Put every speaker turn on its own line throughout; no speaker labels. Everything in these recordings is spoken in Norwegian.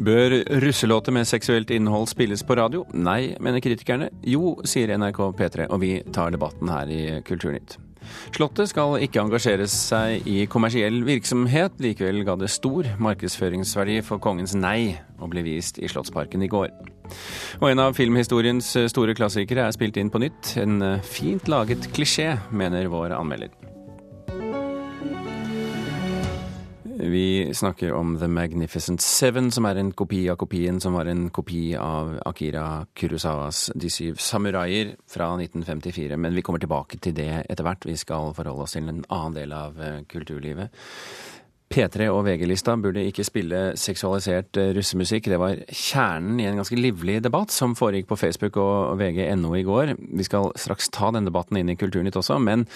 Bør russelåter med seksuelt innhold spilles på radio? Nei, mener kritikerne. Jo, sier NRK P3, og vi tar debatten her i Kulturnytt. Slottet skal ikke engasjere seg i kommersiell virksomhet. Likevel ga det stor markedsføringsverdi for kongens nei å bli vist i Slottsparken i går. Og en av filmhistoriens store klassikere er spilt inn på nytt. En fint laget klisjé, mener vår anmelder. Vi snakker om The Magnificent Seven, som er en kopi av kopien som var en kopi av Akira Kurosawas De syv samuraier fra 1954. Men vi kommer tilbake til det etter hvert. Vi skal forholde oss til en annen del av eh, kulturlivet. P3 og VG-lista burde ikke spille seksualisert eh, russemusikk. Det var kjernen i en ganske livlig debatt som foregikk på Facebook og VG.no i går. Vi skal straks ta den debatten inn i Kulturnytt også, men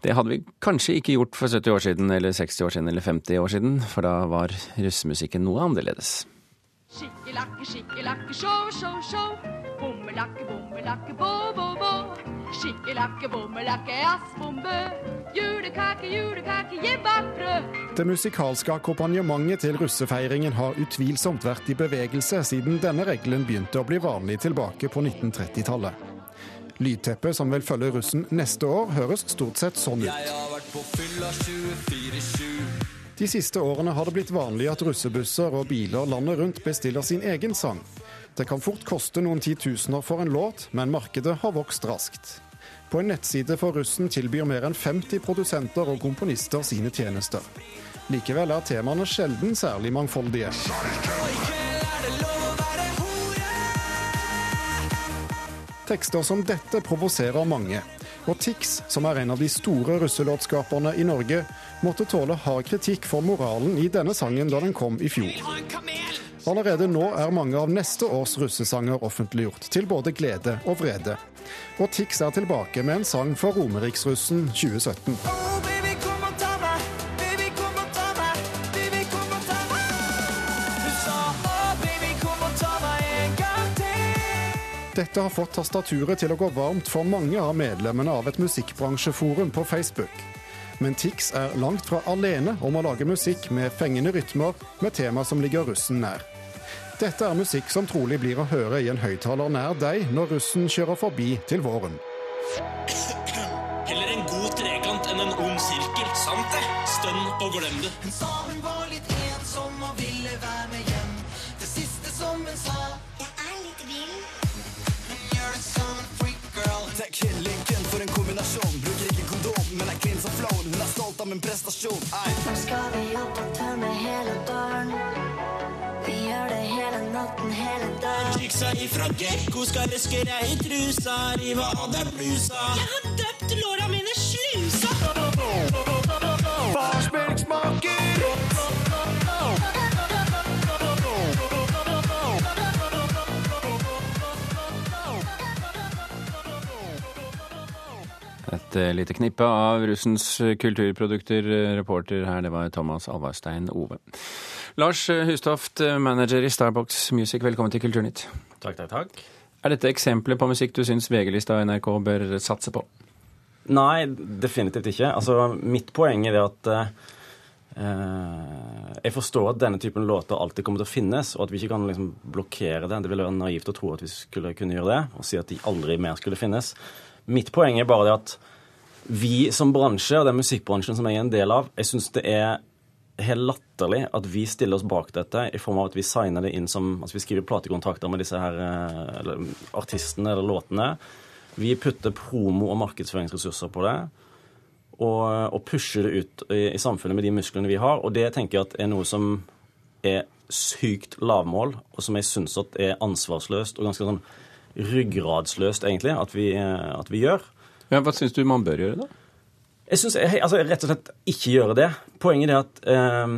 det hadde vi kanskje ikke gjort for 70 år siden, eller 60 år siden, eller 50 år siden, for da var russemusikken noe annerledes. Skikkelakke, skikkelakke, show, show, show. Bommelakke, bommelakke, bo, bo, bo. Skikkelakke, bommelakke, assbombe. Julekake, julekake, jibbabrød. Det musikalske akkompagnementet til russefeiringen har utvilsomt vært i bevegelse siden denne regelen begynte å bli vanlig tilbake på 1930-tallet. Lydteppet som vil følge russen neste år, høres stort sett sånn ut. De siste årene har det blitt vanlig at russebusser og biler landet rundt bestiller sin egen sang. Det kan fort koste noen titusener for en låt, men markedet har vokst raskt. På en nettside for russen tilbyr mer enn 50 produsenter og komponister sine tjenester. Likevel er temaene sjelden særlig mangfoldige. Tekster som dette provoserer mange. Og Tix, som er en av de store russelåtskaperne i Norge, måtte tåle hard kritikk for moralen i denne sangen da den kom i fjor. Allerede nå er mange av neste års russesanger offentliggjort, til både glede og vrede. Og Tix er tilbake med en sang for Romeriksrussen 2017. Dette har fått tastaturet til å gå varmt for mange av medlemmene av et musikkbransjeforum på Facebook. Men Tix er langt fra alene om å lage musikk med fengende rytmer med tema som ligger russen nær. Dette er musikk som trolig blir å høre i en høyttaler nær deg når russen kjører forbi til våren. Heller en god trekant enn en ond sirkel. Sant det? Stønn og glem det. Hun var litt Av min prestasjon. Ei. Nå skal vi opp og tømme hele døren. Vi gjør det hele natten, hele døren. Chicksa ifra Gekko skal røske deg i trusa, rive av deg blusa. Jeg har døpt låra mine slusa. Farsmelksmaker! Et eh, lite knippe av russens kulturprodukter. Reporter her, det var Thomas Alvarstein Ove. Lars Hustoft, manager i Starbox Music, velkommen til Kulturnytt.
Takk, takk, takk.
Er dette eksempler på musikk du syns VG-lista og NRK bør satse på?
Nei, definitivt ikke. Altså, mitt poeng er det at eh, jeg forstår at denne typen låter alltid kommer til å finnes, og at vi ikke kan liksom blokkere det. Det ville være naivt å tro at vi skulle kunne gjøre det, og si at de aldri mer skulle finnes. Mitt poeng er bare det at vi som bransje, og den musikkbransjen som jeg er en del av, jeg syns det er helt latterlig at vi stiller oss bak dette i form av at vi signer det inn som Altså vi skriver platekontrakter med disse her eh, eller, artistene eller låtene. Vi putter promo- og markedsføringsressurser på det. Og, og pusher det ut i, i, samfunnet med de musklene vi har. Og det tenker jeg at er noe som er sykt lavmål, og som jeg syns er ansvarsløst og ganske sånn ryggradsløst, egentlig, at vi, at vi gjør.
Ja, Hva syns du man bør gjøre, da?
Jeg syns altså, rett og slett ikke gjøre det. Poenget er at eh,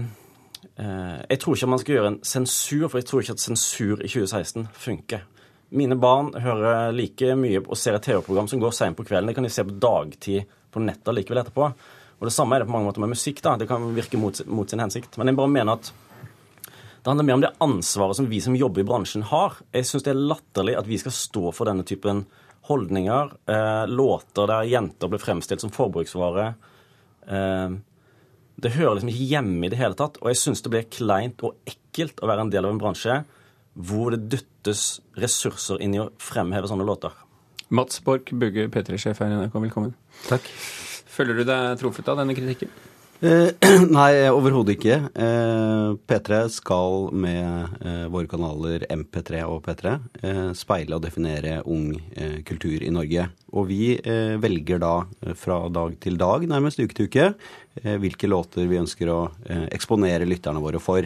eh, jeg tror ikke man skal gjøre en sensur, for jeg tror ikke at sensur i 2016 funker. Mine barn hører like mye og ser et TV-program som går seint på kvelden. Det kan de se på dagtid på nettet likevel etterpå. Og Det samme er det på mange måter med musikk. da. Det kan virke mot, mot sin hensikt. Men jeg bare mener at det handler mer om det ansvaret som vi som jobber i bransjen har. Jeg syns det er latterlig at vi skal stå for denne typen holdninger. Eh, låter der jenter blir fremstilt som forbruksvare. Eh, Det hører liksom ikke hjemme i det hele tatt. Og jeg syns det blir kleint og ekkelt å være en del av en bransje hvor det dyttes ressurser inn i å fremheve sånne låter.
Mats Borch Bugge, P3-sjef her i NRK, velkommen.
Takk.
Føler du deg truffet av denne kritikken?
Eh, nei, overhodet ikke. Eh, P3 skal med eh, våre kanaler MP3 og P3 eh, speile og definere ung kultur i Norge. Og vi velger da fra dag til dag, nærmest uke til uke, hvilke låter vi ønsker å eksponere lytterne våre for.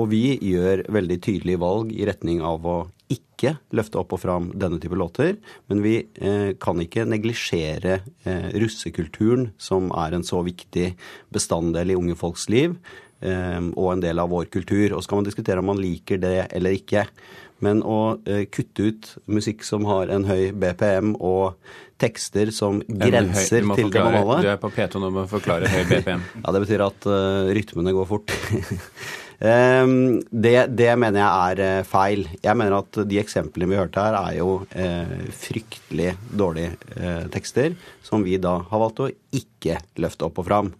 Og vi gjør veldig tydelige valg i retning av å ikke løfte opp og fram denne type låter. Men vi eh, kan ikke neglisjere eh, russekulturen, som er en så viktig bestanddel i unge folks liv, eh, og en del av vår kultur. Og så kan man diskutere om man liker det eller ikke. Men å eh, kutte ut musikk som har en høy BPM og tekster som grenser høy, til det normale
Du er på P2 nå med å forklare høy BPM.
ja, det betyr at uh, rytmene går fort. Ehm, det, det, mener jeg er eh, feil. Jeg mener at de eksemplene vi hørte her, er jo eh, fryktelig dårlige eh, tekster, som vi da har valgt å ikke løfte opp og fram.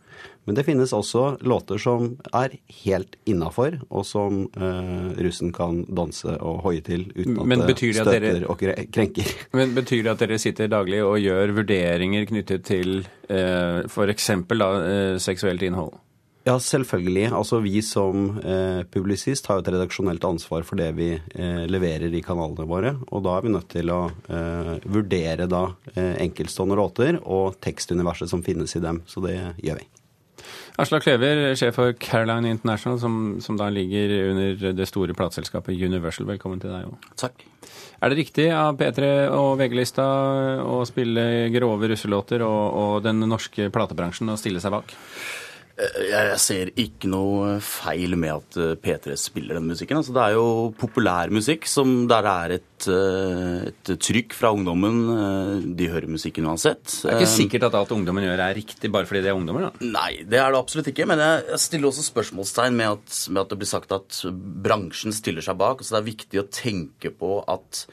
Men det finnes også låter som er helt innafor, og som eh, russen kan danse og hoie til uten at det støter dere, og krenker.
Men Betyr det at dere sitter daglig og gjør vurderinger knyttet til eh, f.eks. Eh, seksuelt innhold?
Ja, selvfølgelig. Altså Vi som eh, publisist har jo et redaksjonelt ansvar for det vi eh, leverer i kanalene våre. Og da er vi nødt til å eh, vurdere da eh, enkeltstående låter og tekstuniverset som finnes i dem. Så det gjør vi.
Aslak Klever, sjef for Caroline International, som, som, da ligger under det store plateselskapet Universal. Velkommen til deg òg.
Takk.
Er det riktig av P3 og VG-lista å spille grove russelåter og, og den norske platebransjen å stille seg bak?
Eh, jeg ser ikke noe feil med at eh, P3 spiller den musikken. Altså, det er jo populær musikk som der det er et, eh, et, trykk fra ungdommen. De hører musikken uansett.
Det er ikke sikkert at alt ungdommen gjør er riktig bare fordi de er ungdommer? da?
Nei, det er det absolutt ikke. Men jeg, stiller også spørsmålstegn med at, med at det blir sagt at bransjen stiller seg bak. Altså, det er viktig å tenke på at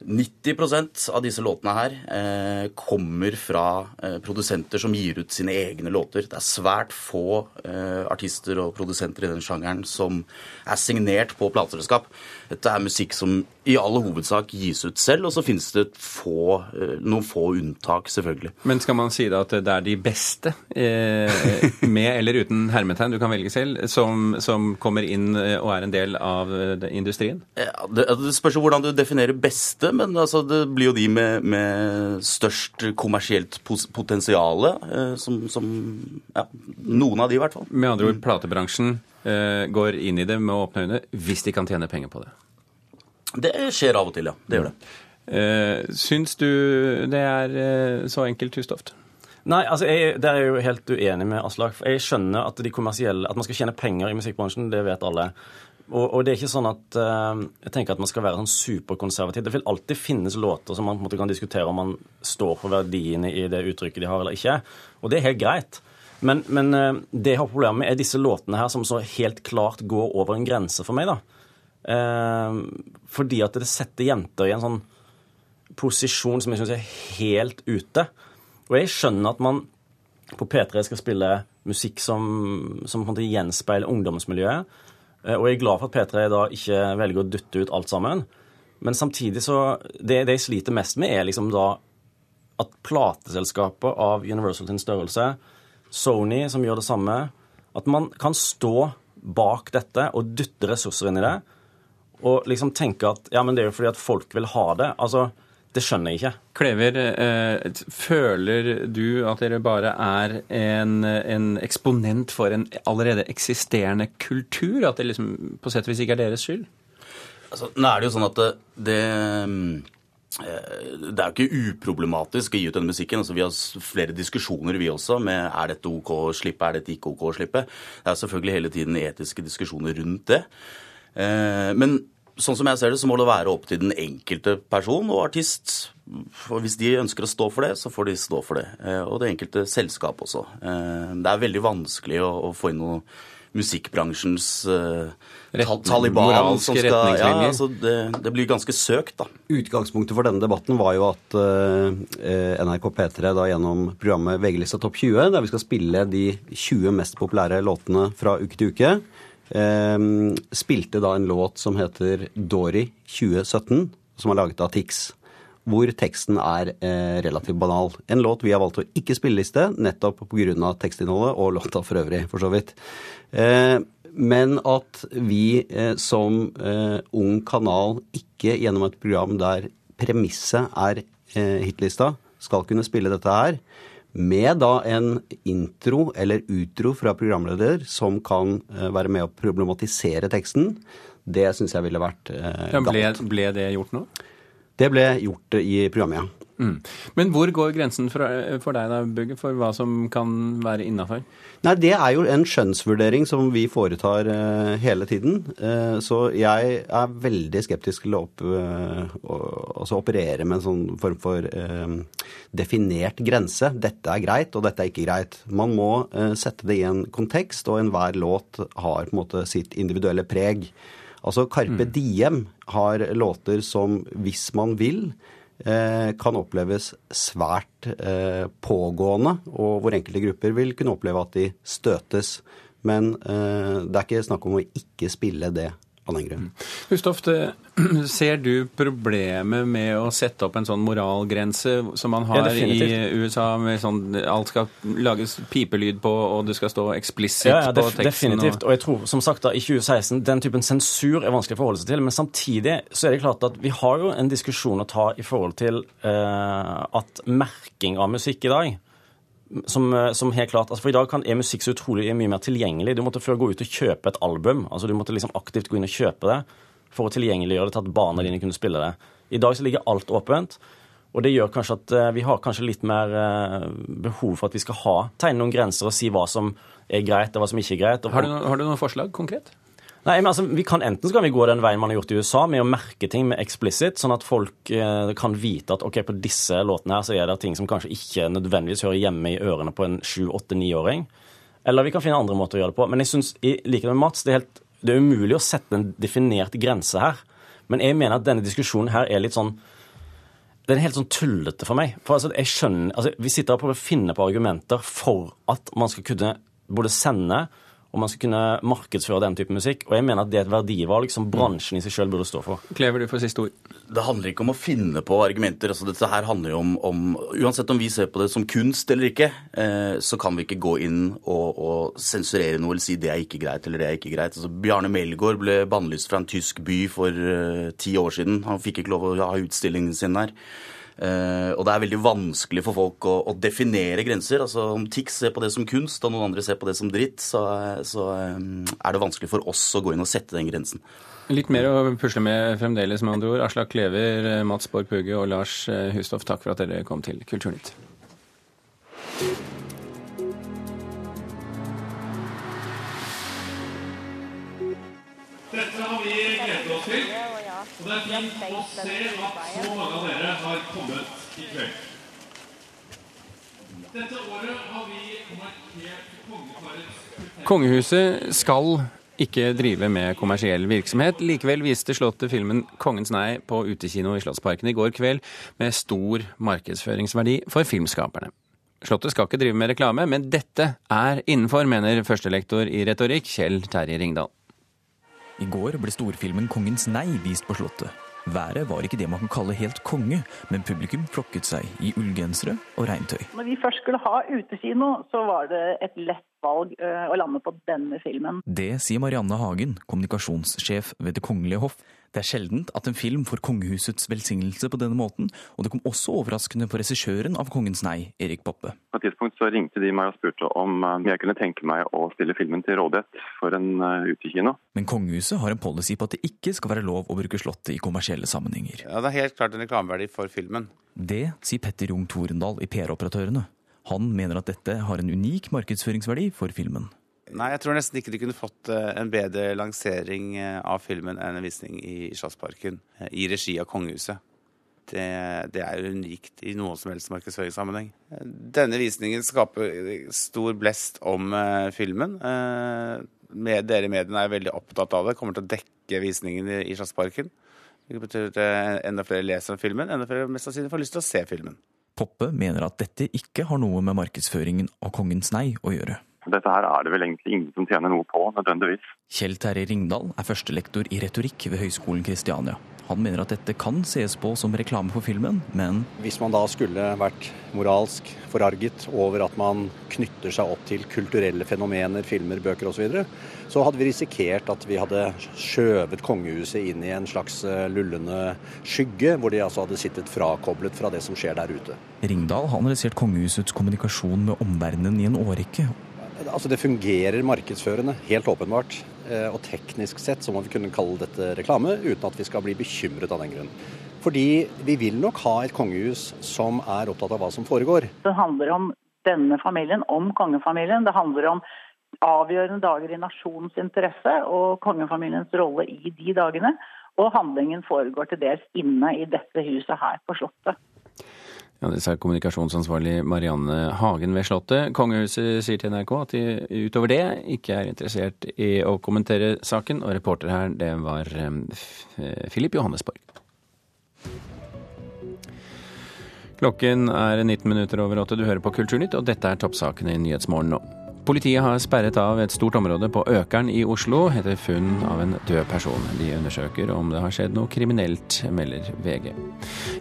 90% av disse låtene her eh, kommer fra eh, produsenter som gir ut sine egne låter. Det er svært få eh, artister og produsenter i den sjangeren som er signert på plateselskap. Dette er musikk som i all hovedsak gis ut selv, og så finnes det få, eh, noen få unntak, selvfølgelig.
Men skal man si da at det er de beste, eh, med eller uten hermetegn, du kan velge selv, som, som, kommer inn eh, og er en del av industrien?
Ja, det, det spørs jo hvordan du definerer beste men altså, det blir jo de med, med størst kommersielt potensial. Eh, som, som, ja, noen av de, i hvert fall.
Med andre ord, platebransjen eh, går inn i det med åpne øyne hvis de kan tjene penger på det?
Det skjer av og til, ja. Det gjør det.
Eh, syns du det er eh, så enkelt, Hustoft?
Nei, altså jeg, der er jeg jo helt uenig med Aslak. Jeg skjønner at de kommersielle, at man skal tjene penger i musikkbransjen, det vet alle. Og, og, det er ikke sånn at uh, jeg tenker at man skal være sånn superkonservativ. Det vil alltid finnes låter som man på en måte kan diskutere om man står for verdiene i det uttrykket de har eller ikke. Og det er helt greit. Men, men uh, det jeg har problemer med, er disse låtene her som så helt klart går over en grense for meg. da. Uh, fordi at det setter jenter i en sånn posisjon som jeg syns er helt ute. Og jeg skjønner at man på P3 skal spille musikk som, som på en måte gjenspeiler ungdomsmiljøet. Eh, og jeg er glad for at P3 da ikke velger å dytte ut alt sammen. Men samtidig så Det, det jeg sliter mest med, er liksom da at plateselskapet av Universal sin størrelse, Sony som gjør det samme, at man kan stå bak dette og dytte ressurser inn i det, og liksom tenke at ja, men det er jo fordi at folk vil ha det. Altså, det skjønner jeg ikke.
Klever, eh, føler du at dere bare er en, en, eksponent for en allerede eksisterende kultur? At det liksom på sett og vis ikke er deres skyld?
Altså, nå er det jo sånn at det, det eh, det er jo ikke uproblematisk å gi ut denne musikken. Altså, vi har flere diskusjoner, vi også, med er dette OK å slippe, er dette ikke OK å slippe. Det er selvfølgelig hele tiden etiske diskusjoner rundt det. Eh, men sånn som jeg ser det, så må det være opp til den enkelte person og artist. For hvis de ønsker å stå for det, så får de stå for det. Eh, og det enkelte selskap også. Eh, det er veldig vanskelig å få inn noe musikkbransjens uh, Taliban
moralske
som skal Ja, altså det, det blir ganske søkt, da.
Utgangspunktet for denne debatten var jo at uh, NRK P3 da gjennom programmet VG-lista Topp 20, der vi skal spille de 20 mest populære låtene fra uke til uke, spilte da en låt som heter Dory 2017, som er laget av Tix. Hvor teksten er eh, relativt banal. En låt vi har valgt å ikke spilleliste, nettopp pga. tekstinnholdet og låta for øvrig, for så vidt. Eh, men at vi eh, som eh, ung kanal ikke gjennom et program der premisset er hitlista, skal kunne spille dette her. Med da en intro eller utro fra programleder som kan eh, være med å problematisere teksten. Det syns jeg ville vært eh,
Ja, ble,
galt.
ble det gjort nå?
Det ble gjort i programmet, ja.
Mm. Men hvor går grensen for, for deg da, Bugge, for hva som kan være innafor?
Nei, det er jo en skjønnsvurdering som vi foretar eh, hele tiden. Eh, så jeg er veldig skeptisk til å opp, eh, altså operere med en sånn form for eh, definert grense. Dette er greit, og dette er ikke greit. Man må eh, sette det i en kontekst, og enhver låt har på en måte sitt individuelle preg. Altså Carpe Diem har låter som hvis man vil, kan oppleves svært eh, pågående, og hvor enkelte grupper vil kunne oppleve at de støtes. Men eh, det er ikke snakk om å ikke spille det av den grunn.
Hustoft, eh, ser du problemet med å sette opp en sånn moralgrense som man har
Ja,
i. USA, med sånn alt skal lages pipelyd på, og det skal stå eksplisitt
Ja, ja
på teksten?
definitivt. Og jeg tror, som sagt, da, i 2016, den typen sensur er vanskelig å forholde seg til. Men samtidig så er det klart at vi har jo en diskusjon å ta i forhold til eh, at merking av musikk i dag som, eh, som helt klart, altså For i dag kan, er musikk så utrolig mye mer tilgjengelig. Du måtte før gå ut og kjøpe et album. altså Du måtte liksom aktivt gå inn og kjøpe det for å tilgjengeliggjøre det til at barna dine kunne spille det. I dag så ligger alt åpent. Og det gjør kanskje at eh, vi har kanskje litt mer eh, behov for at vi skal ha, tegne noen grenser og si hva som er greit og hva som ikke er greit.
Har du, noen, har du noen forslag konkret?
Nei, men altså, vi kan Enten så kan vi gå den veien man har gjort i USA, med å merke ting med eksplisitt, sånn at folk eh, kan vite at ok, på disse låtene her så er det ting som kanskje ikke nødvendigvis hører hjemme i ørene på en 7-8-9-åring. Eller vi kan finne andre måter å gjøre det på. Men jeg synes, i likhet med Mats, det er, helt, det er umulig å sette en definert grense her. Men jeg mener at denne diskusjonen her er litt sånn den er helt sånn tullete for meg. For altså, jeg skjønner, altså, Vi sitter og prøver å finne på argumenter for at man skal kunne både sende og man skal kunne markedsføre den type musikk. Og jeg mener at det er et verdivalg som bransjen i seg sjøl burde stå for.
Klever, du får siste ord.
Det handler ikke om å finne på argumenter. altså Dette her handler jo om, om Uansett om vi ser på det som kunst eller ikke, eh, så kan vi ikke gå inn og, og sensurere noe eller si det er ikke greit eller det er ikke greit. Altså, Bjarne Melgaard ble bannlyst fra en tysk by for eh, ti år siden. Han fikk ikke lov å ha utstillingen sin der. Eh, og det er veldig vanskelig for folk å, å definere grenser. altså Om Tix ser på det som kunst, og noen andre ser på det som dritt, så, så eh, er det vanskelig for oss å gå inn og sette den grensen.
Litt mer å pusle med fremdeles, med andre ord. Aslak Klever, eh, Mats Borg Pugge og Lars Hustoff, takk for at dere kom til Kulturnytt.
Vi gleder oss til, og det er fint å se at så mange av dere har kommet i kveld. Dette året har vi markert kongeparets
Kongehuset skal ikke drive med kommersiell virksomhet. Likevel viste Slottet filmen 'Kongens nei' på utekino i Slottsparken i går kveld, med stor markedsføringsverdi for filmskaperne. Slottet skal ikke drive med reklame, men dette er innenfor, mener førstelektor i retorikk Kjell Terje Ringdal.
I går ble storfilmen 'Kongens nei' vist på Slottet. Været var ikke det man kan kalle helt konge, men publikum flokket seg i ullgensere og regntøy.
Når vi først skulle ha utekino, så var det et lett valg eh, å lande på denne filmen.
Det sier Marianne Hagen, kommunikasjonssjef ved Det kongelige hoff. Det er sjeldent at en film får kongehusets velsignelse på denne måten, og det kom også overraskende på regissøren av 'Kongens nei', Erik Poppe.
På et tidspunkt så ringte de meg og spurte om eh, jeg kunne tenke meg å stille filmen til rådighet for en eh, utekino.
Men kongehuset har en policy på at det ikke skal være lov å bruke Slottet i kommersielle sammenhenger.
Ja, Det er helt klart en reklameverdi for filmen.
Det sier Petter Jung Torendal i PR-operatørene. Han mener at dette har en unik markedsføringsverdi for filmen.
Nei, jeg tror nesten ikke de kunne fått eh, en bedre lansering eh, av filmen enn en visning i Slottsparken eh, i regi av kongehuset. Det, det er unikt i noen som helst markedsføringssammenheng. Denne visningen skaper stor blest om filmen. Med, dere i mediene er veldig opptatt av det, kommer til å dekke visningen i, i Slottsparken. Det betyr at enda flere leser om filmen, enda flere mest sannsynlig får lyst til å se filmen.
Poppe mener at dette ikke har noe med markedsføringen av Kongens nei å gjøre.
Dette her er det vel egentlig ingen som tjener noe på, nødvendigvis.
Kjell Terje Ringdal er førstelektor i retorikk ved Høgskolen Kristiania. Han mener at dette kan ses på som reklame for filmen, men
Hvis man da skulle vært moralsk forarget over at man knytter seg opp til kulturelle fenomener, filmer, bøker osv., så, videre, så hadde vi risikert at vi hadde skjøvet kongehuset inn i en slags eh, lullende skygge, hvor de altså hadde sittet frakoblet fra det som skjer der ute.
Ringdal har analysert kongehusets kommunikasjon med omverdenen i en årrekke.
Altså Det fungerer markedsførende, helt åpenbart. Eh, Og teknisk sett så må vi kunne kalle dette reklame, uten at vi skal bli bekymret av den grunn. Fordi vi vil nok ha et kongehus som er opptatt av hva som foregår.
Det handler om denne familien, om kongefamilien. Det handler om avgjørende dager i nasjonens interesse og kongefamiliens rolle i de dagene. Og handlingen foregår til dels inne i dette huset her på Slottet.
Ja, Det sa kommunikasjonsansvarlig Marianne Hagen ved Slottet. Kongehuset sier til NRK at de utover det ikke er interessert i å kommentere saken, og reporter her, det var eh, Filip Johannesborg. Klokken er 19 minutter over åtte. Du hører på Kulturnytt, og dette er toppsakene i Nyhetsmorgen nå. Politiet har sperret av et stort område på Økern i Oslo etter funn av en død person. De undersøker om det har skjedd noe kriminelt, melder VG.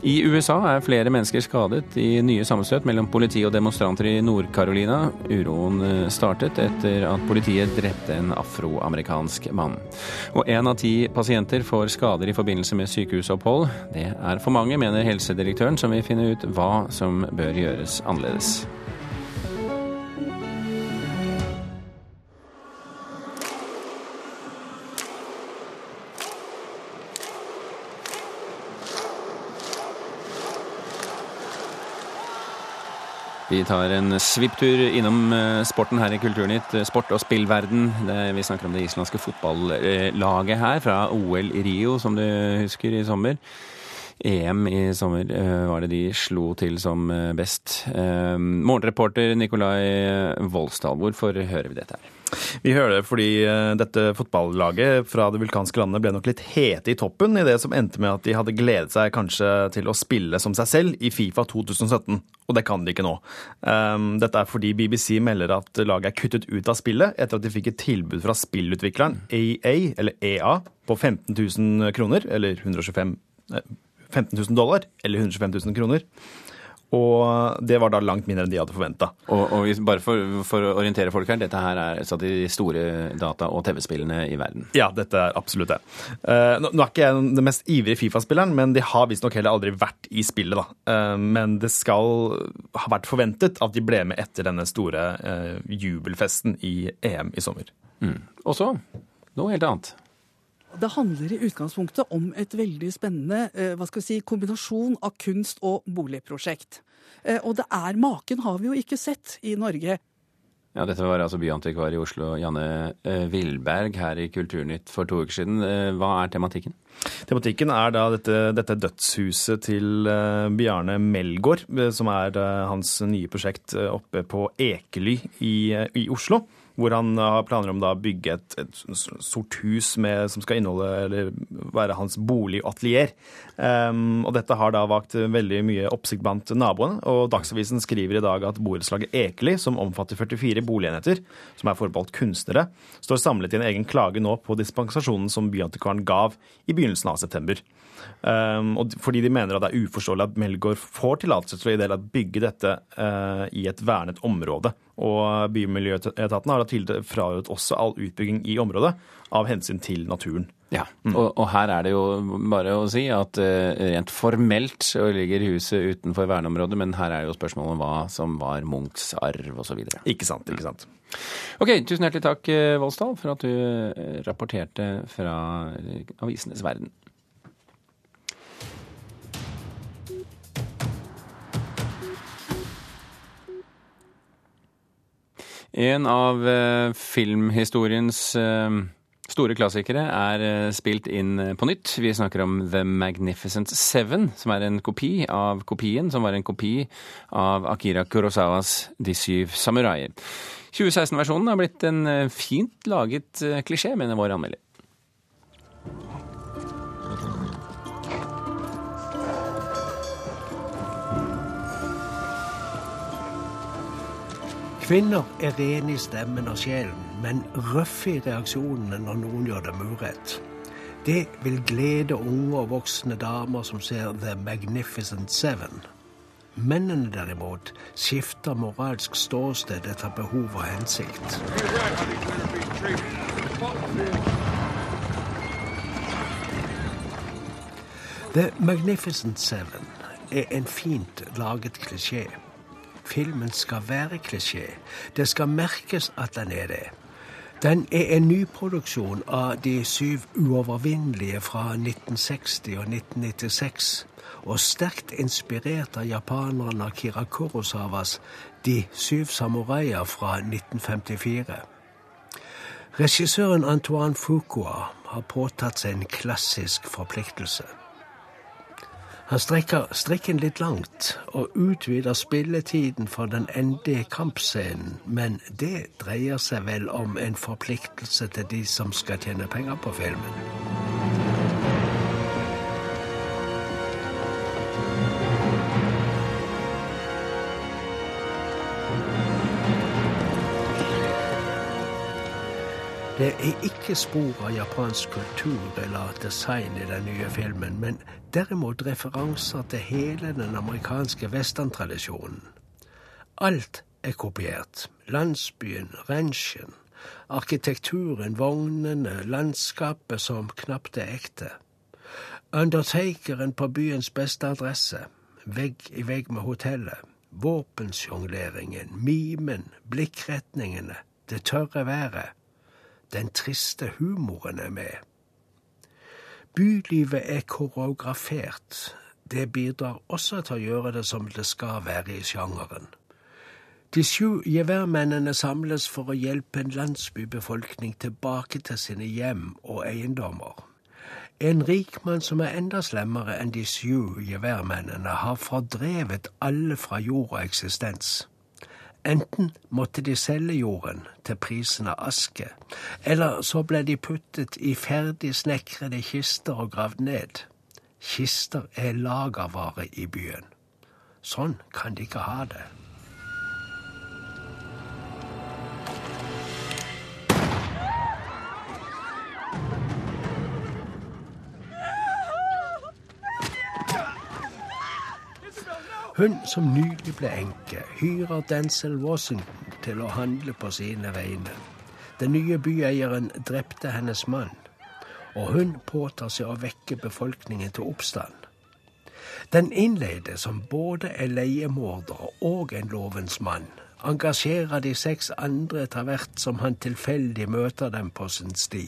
I USA er flere mennesker skadet i nye sammenstøt mellom politi og demonstranter i Nord-Carolina. Uroen startet etter at politiet drepte en afroamerikansk mann. Og én av ti pasienter får skader i forbindelse med sykehusopphold. Det er for mange, mener helsedirektøren, som vil finne ut hva som bør gjøres annerledes. Vi tar en svipptur innom eh, sporten her i Kulturnytt. Sport og spillverden. Vi snakker om det islandske fotballaget her fra OL i Rio, som du husker, i sommer. EM i sommer eh, var det de slo til som eh, best. Morgenreporter Nikolai Volstad, hvorfor hører vi dette her?
Vi hører det fordi dette fotballaget fra det vulkanske landet ble nok litt hete i toppen i det som endte med at de hadde gledet seg kanskje til å spille som seg selv i Fifa 2017. Og det kan de ikke nå. Dette er fordi BBC melder at laget er kuttet ut av spillet etter at de fikk et tilbud fra spillutvikleren EA, eller EA, på 15 000 kroner, eller 125 15 000 dollar, eller 125 000 kroner. Og det var da langt mindre enn de hadde forventa.
Og, og, bare for, for, å orientere folk her, dette her er i de store data- og TV-spillene i verden?
Ja, dette er absolutt det. Uh, nå, nå, er ikke jeg den mest ivrige Fifa-spilleren, men de har visstnok heller aldri vært i spillet, da. Uh, men det skal ha vært forventet at de ble med etter denne store uh, jubelfesten i EM i sommer.
Mm. Og så noe helt annet.
Det handler i utgangspunktet om et veldig spennende vi si, kombinasjon av kunst- og boligprosjekt. Og det er maken har vi jo ikke sett i Norge.
Ja, Dette var altså byantikvar i Oslo, Janne Villberg, her i Kulturnytt for to uker siden. Hva er tematikken?
Tematikken er da dette, dette dødshuset til Bjarne Melgaard, som er hans nye prosjekt oppe på Ekely i, i Oslo hvor han har planer om å bygge et, et, sort hus med, som skal inneholde, eller være hans bolig og atelier. Um, og dette har da vakt veldig mye oppsikt blant naboene. Og Dagsavisen skriver i dag at borettslaget Ekeli, som omfatter 44 boligenheter, som er forbeholdt kunstnere, står samlet i en egen klage nå på dispensasjonen som Byantikvaren gav i begynnelsen av september. Um, og fordi de mener at det er uforståelig at Melgaard får tillatelse til å i det bygge dette uh, i et vernet område. Og Bymiljøetaten har da frarådet også all utbygging i området av hensyn til naturen.
Ja, mm. og, og, her er det jo bare å si at uh, rent formelt så ligger huset utenfor verneområdet, men her er jo spørsmålet om hva som var Munchs arv osv.
Ikke sant, ikke sant.
Ok, tusen hjertelig takk, Voldsdal, for at du rapporterte fra avisenes verden. En av eh, filmhistoriens eh, Store klassikere er eh, spilt inn eh, på nytt. Vi snakker om The Magnificent Seven, som er en kopi av kopien, som var en kopi av Akira Kurosawas De syv samuraier. 2016-versjonen har blitt en eh, fint laget klisjé, mener vår anmelder.
Kvinner er rene i stemmen og sjelen, men røffe i reaksjonene når noen gjør dem urett. Det vil glede unge og voksne damer som ser The Magnificent Seven. Mennene derimot skifter moralsk ståsted etter behov og hensikt. The Magnificent Seven er en fint laget klisjé filmen skal være klisjé. Det skal merkes at den er det. Den er en nyproduksjon av De syv uovervinnelige fra 1960 og 1996, og sterkt inspirert av japaneren Akira Kurosawas De syv samuraier fra 1954. Regissøren Antoine Fuqua har påtatt seg en klassisk forpliktelse. Han strekker strikken litt langt og utvider spilletiden for den endelige kampscenen, men det dreier seg vel om en forpliktelse til de som skal tjene penger på filmen. Det er ikke spor av japansk kultur eller design i den nye filmen, men derimot referanser til hele den amerikanske westerntradisjonen. Alt er kopiert. Landsbyen, ranchen, arkitekturen, vognene, landskapet som knapt er ekte. Undertakeren på byens beste adresse, vegg i vegg med hotellet. Våpensjongleringen, mimen, blikkretningene, det tørre været. Den triste humoren er med. Bylivet er koreografert. Det bidrar også til å gjøre det som det skal være i sjangeren. De sju geværmennene samles for å hjelpe en landsbybefolkning tilbake til sine hjem og eiendommer. En rikmann som er enda slemmere enn de sju geværmennene, har fordrevet alle fra jord og eksistens. Enten måtte de selge jorden til prisen av aske, eller så ble de puttet i ferdig snekrede kister og gravd ned. Kister er lagervare i byen. Sånn kan de ikke ha det. Hun som nylig ble enke, hyrer Denzil Washington til å handle på sine vegne. Den nye byeieren drepte hennes mann, og hun påtar seg å vekke befolkningen til oppstand. Den innleide, som både er leiemorder og en lovens mann, engasjerer de seks andre etter hvert som han tilfeldig møter dem på sin sti.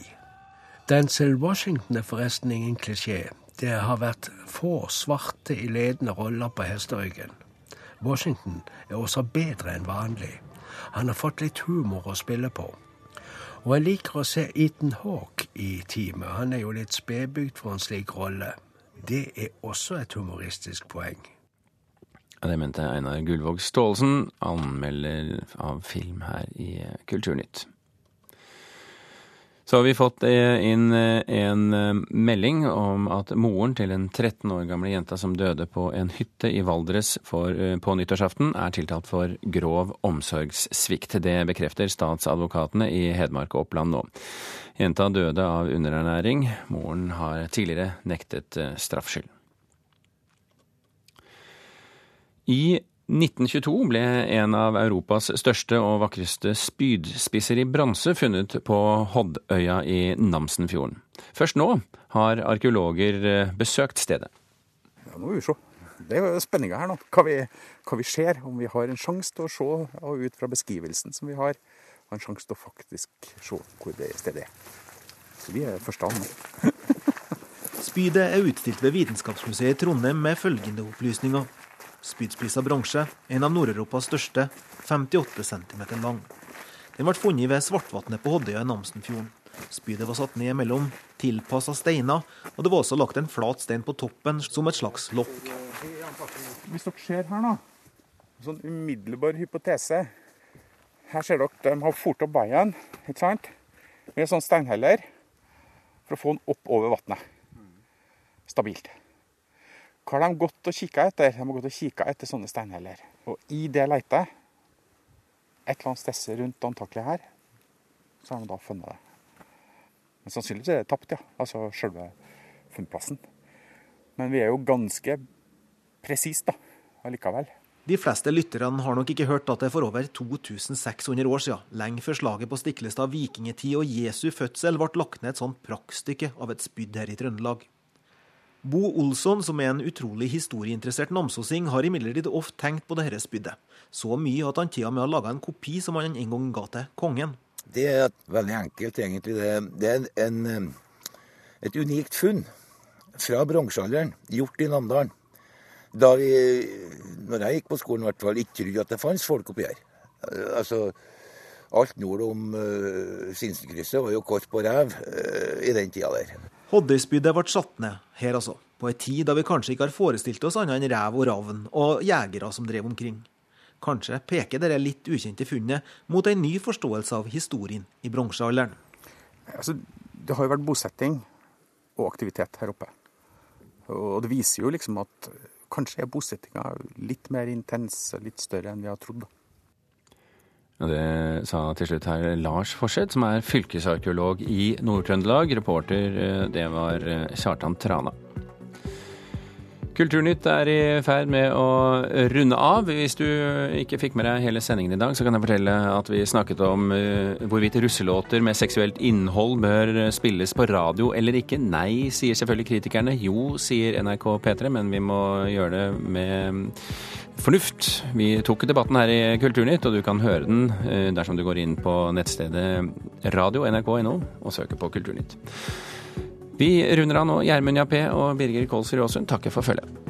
Denzil Washington er forresten ingen klisjé. Det har vært få svarte i ledende roller på hesteryggen. Washington er også bedre enn vanlig. Han har fått litt humor å spille på. Og jeg liker å se Ethan Hawke i teamet. Han er jo litt spedbygd for en slik rolle. Det er også et humoristisk poeng.
Det mente Einar Gullvåg Staalesen, anmelder av film her i Kulturnytt. Så har vi fått eh, inn eh, en eh, melding om at moren til en 13 år gamle jenta som døde på en hytte i Valdres for, på nyttårsaften, er tiltalt for grov omsorgssvikt. Det bekrefter statsadvokatene i Hedmark og Oppland nå. Jenta døde av underernæring. Moren har tidligere nektet straffskyld. I 1922 ble en av Europas største og vakreste spydspisser i bronse funnet på Hoddøya i Namsenfjorden. Først nå har arkeologer eh, besøkt stedet.
Ja, nå må vi se. Det er jo spenninga her nå. Hva vi, hva vi, ser. Om vi har en sjanse til å se, og ut fra beskrivelsen som vi har, har en sjanse til å faktisk se hvor det stedet er. Så vi er første an.
Spydet er utstilt ved Vitenskapsmuseet i Trondheim med følgende opplysninger. Spydspissa bronse, en av Nord-Europas største, 58 cm lang. Den ble funnet ved Svartvatnet på Hoddøya i Namsenfjorden. Spydet var satt ned mellom tilpassa steiner, og det var også lagt en flat stein på toppen som et slags lokk.
Hvis dere ser her nå, sånn umiddelbar hypotese. Her ser dere de har fort opp veien ikke sant? med sånn steinheller for å få den opp over vannet. Stabilt. Hva har de gått og kikka etter? De har gått og kikka etter sånne steinheller. Og i det leita, et eller annet sted rundt antakelig her, så har de da funnet det. Men sannsynligvis er det tapt, ja. Altså selve funnplassen. Men vi er jo ganske presist, da, allikevel.
De fleste lytterne har nok ikke hørt at det for over 2600 år siden, lenge før slaget på Stiklestad vikingetid og Jesu fødsel, ble lagt ned et sånt praktstykke av et spyd her i Trøndelag. Bo Olsson, som er en utrolig historieinteressert namsosing, har imidlertid ofte tenkt på dette spydet. Så mye at han til og med har laga en kopi som han en gang ga til kongen.
Det er veldig enkelt, egentlig. Det, er en, eh, et unikt funn fra bronsealderen, gjort i Namdalen. Da vi, når jeg gikk på skolen, i hvert fall, ikke trodde at det fantes folk oppi her. Altså, Alt nord om uh, Sinsenkrysset var jo kort på rev uh, i den tida der.
Hoddøyspydet ble satt ned her, altså. På ei tid da vi kanskje ikke har forestilt oss annet enn rev og ravn og jegere som drev omkring. Kanskje peker dette litt ukjente funnet mot en ny forståelse av historien i bronsealderen.
Altså, det har jo vært bosetting og aktivitet her oppe. Og det viser jo liksom at kanskje er bosettinga litt mer intens, litt større enn vi har trodd.
Og det sa til slutt her Lars Forseth, som er fylkesarkeolog i Nord-Trøndelag. Reporter, eh, det var eh, Kjartan Trana. Kulturnytt er i ferd med å runde av. Hvis du ikke fikk med deg hele sendingen i dag, så kan jeg fortelle at vi snakket om uh, hvorvidt russelåter med seksuelt innhold bør spilles på radio eller ikke. Nei, sier selvfølgelig kritikerne. Jo, sier NRK P3, men vi må gjøre det med fornuft. Vi tok debatten her i Kulturnytt, og du kan høre den uh, dersom du går inn på nettstedet radio.nrk.no og søker på Kulturnytt. Vi runder av nå. Gjermund Jappé og Birger Kolsrud Aasund takker for følget.